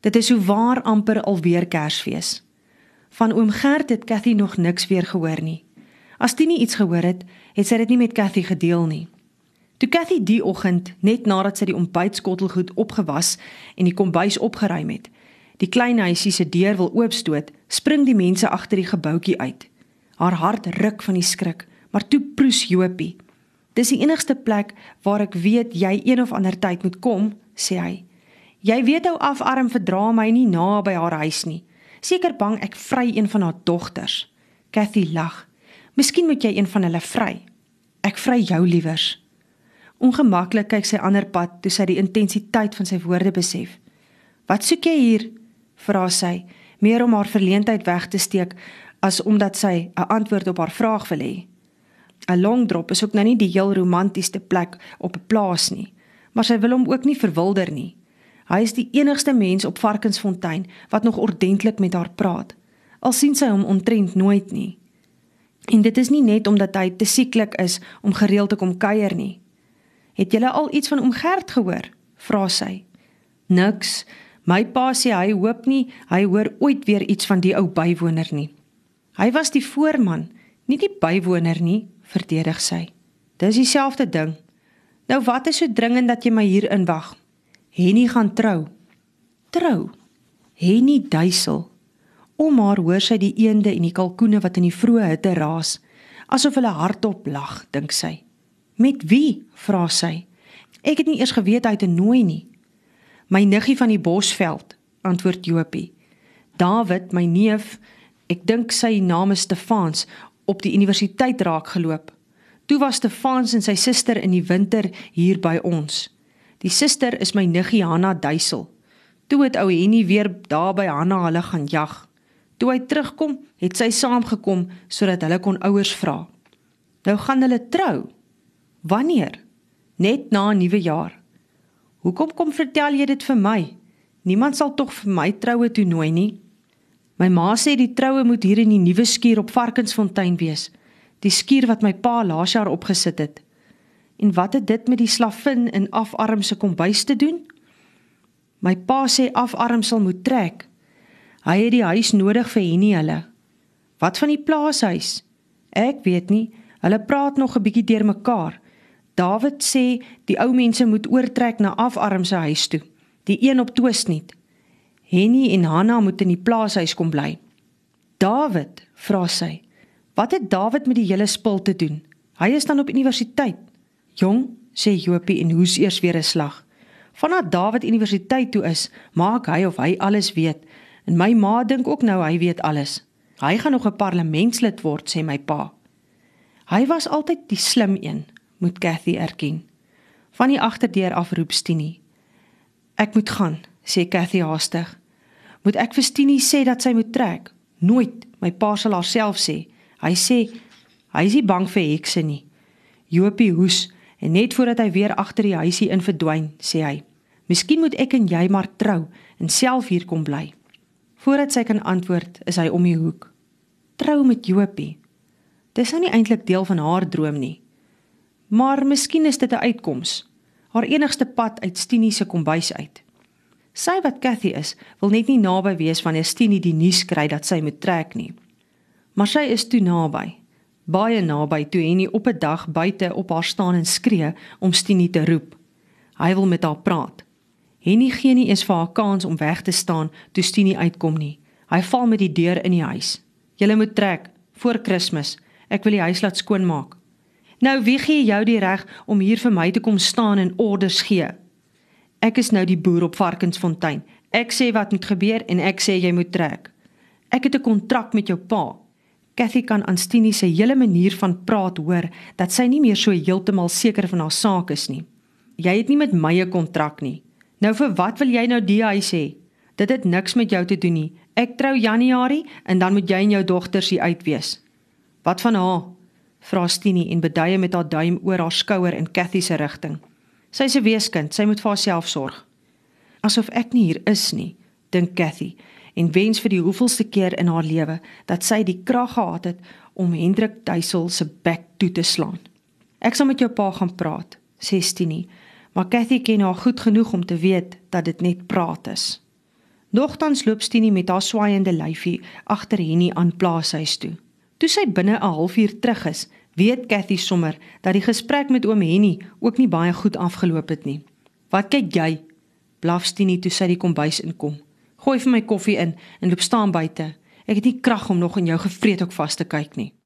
Dit is so waar amper alweer Kersfees. Van oom Gert het Cathy nog niks weer gehoor nie. As Tini iets gehoor het, het sy dit nie met Cathy gedeel nie. Toe Cathy die oggend, net nadat sy die ontbytskottelgoed opgewas en die kombuis opgeruim het, die klein huisie se deur wil oopstoot, spring die mense agter die gebouetjie uit. Haar hart ruk van die skrik, maar toe proes Jopie. Dis die enigste plek waar ek weet jy een of ander tyd moet kom, sê hy. Jy weet ou afarm verdra my nie na by haar huis nie. Seker bang ek vry een van haar dogters. Cathy lag. Miskien moet jy een van hulle vry. Ek vry jou liewers. Ongemaklik kyk sy ander pad toe sy die intensiteit van sy woorde besef. Wat soek jy hier? vra sy, meer om haar verleentheid weg te steek as omdat sy 'n antwoord op haar vraag wil hê. 'n Long drop is ook nou nie die heel romantiesste plek op 'n plaas nie, maar sy wil hom ook nie verwilder nie. Hy is die enigste mens op Varkensfontein wat nog ordentlik met haar praat. Al sien sy hom ontrent nooit nie. En dit is nie net omdat hy te sieklik is om gereeld te kom kuier nie. Het julle al iets van oom Gert gehoor? vra sy. Niks. My pa sê hy hoop nie hy hoor ooit weer iets van die ou bywoner nie. Hy was die voorman, nie die bywoner nie, verdedig sy. Dis dieselfde ding. Nou wat is so dringend dat jy my hier inwag? Henny gaan trou. Trou. Henny duisel. Om haar hoor sy die eende en die kalkoene wat in die vroeë hitte raas, asof hulle hardop lag, dink sy. Met wie? vra sy. Ek het nie eers geweet hy het 'n nooi nie. My niggie van die Bosveld, antwoord Jopie. David, my neef, ek dink sy naam is Stefans, op die universiteit raak geloop. Toe was Stefans en sy suster in die winter hier by ons. Die suster is my niggie Hanna Duisel. Toe het ou Henny weer daar by Hanna hulle gaan jag. Toe hy terugkom, het sy saamgekom sodat hulle kon ouers vra. Nou gaan hulle trou. Wanneer? Net na nuwe jaar. Hoekom kom vertel jy dit vir my? Niemand sal tog vir my troue toenooi nie. My ma sê die troue moet hier in die nuwe skuur op Varkensfontein wees. Die skuur wat my pa laas jaar opgesit het. En wat het dit met die slavin in afarm se kombuis te doen? My pa sê afarm sal moet trek. Hy het die huis nodig vir Henny hulle. Wat van die plaashuis? Ek weet nie. Hulle praat nog 'n bietjie deurmekaar. David sê die ou mense moet oortrek na afarm se huis toe. Die een op Twisnet. Henny en Hanna moet in die plaashuis kom bly. David, vra sy. Wat het David met die hele spul te doen? Hy is dan op universiteit. Jong, sê Jopie en hoes eers weer 'n slag. Vanaf Dawid Universiteit toe is, maak hy of hy alles weet. En my ma dink ook nou hy weet alles. Hy gaan nog 'n parlementslid word, sê my pa. Hy was altyd die slim een, moet Cathy erken. Van die agterdeur af roep Stinie. Ek moet gaan, sê Cathy haastig. Moet ek vir Stinie sê dat sy moet trek? Nooit, my pa sal haarself sê. Hy sê hy is nie bang vir hekse nie. Jopie hoes En net voordat hy weer agter die huisie in verdwyn, sê hy: "Miskien moet ek en jy maar trou en self hier kom bly." Voordat sy kan antwoord, is hy om die hoek. Trou met Jopie. Dis nou nie eintlik deel van haar droom nie. Maar miskien is dit 'n uitkoms. Haar enigste pad uit Stinie se kombuis uit. Sy wat Cathy is, wil net nie naby wees wanneer Stinie die nuus kry dat sy moet trek nie. Maar sy is toe naby baie naby toe Henny op 'n dag buite op haar staan en skree om Stinie te roep. Hy wil met haar praat. Henny gee nie eens vir haar kans om weg te staan toe Stinie uitkom nie. Hy val met die deur in die huis. "Julle moet trek voor Kersfees. Ek wil die huis laat skoonmaak." "Nou wie gee jou die reg om hier vir my te kom staan en orders gee?" "Ek is nou die boer op Varkensfontein. Ek sê wat moet gebeur en ek sê jy moet trek. Ek het 'n kontrak met jou pa." Cathy kan aan Stinie se hele manier van praat hoor dat sy nie meer so heeltemal seker van haar saak is nie. Jy het nie met my 'n kontrak nie. Nou vir wat wil jy nou die huis hê? Dit het niks met jou te doen nie. Ek trou Januarie en dan moet jy en jou dogters hier uit wees. Wat van haar? Vra Stinie en beduie met haar duim oor haar skouer in Cathy se rigting. Sy's 'n weeskind, sy moet vir haarself sorg. Asof ek nie hier is nie, dink Cathy en wens vir die hoeveelste keer in haar lewe dat sy die krag gehad het om Hendrik Duisel se bek toe te slaan. Ek sal met jou pa gaan praat, sê Stinie, maar Cathy ken haar goed genoeg om te weet dat dit net praat is. Nogtans loop Stinie met haar swaaiende lyfie agter Henny aan plaashuis toe. Toe sy binne 'n halfuur terug is, weet Cathy sommer dat die gesprek met oom Henny ook nie baie goed afgeloop het nie. "Wat kyk jy?" blaf Stinie toe sy die kombuis inkom. "Gooi vir my koffie in en loop staan buite. Ek het nie krag om nog in jou gevreet ook vas te kyk nie."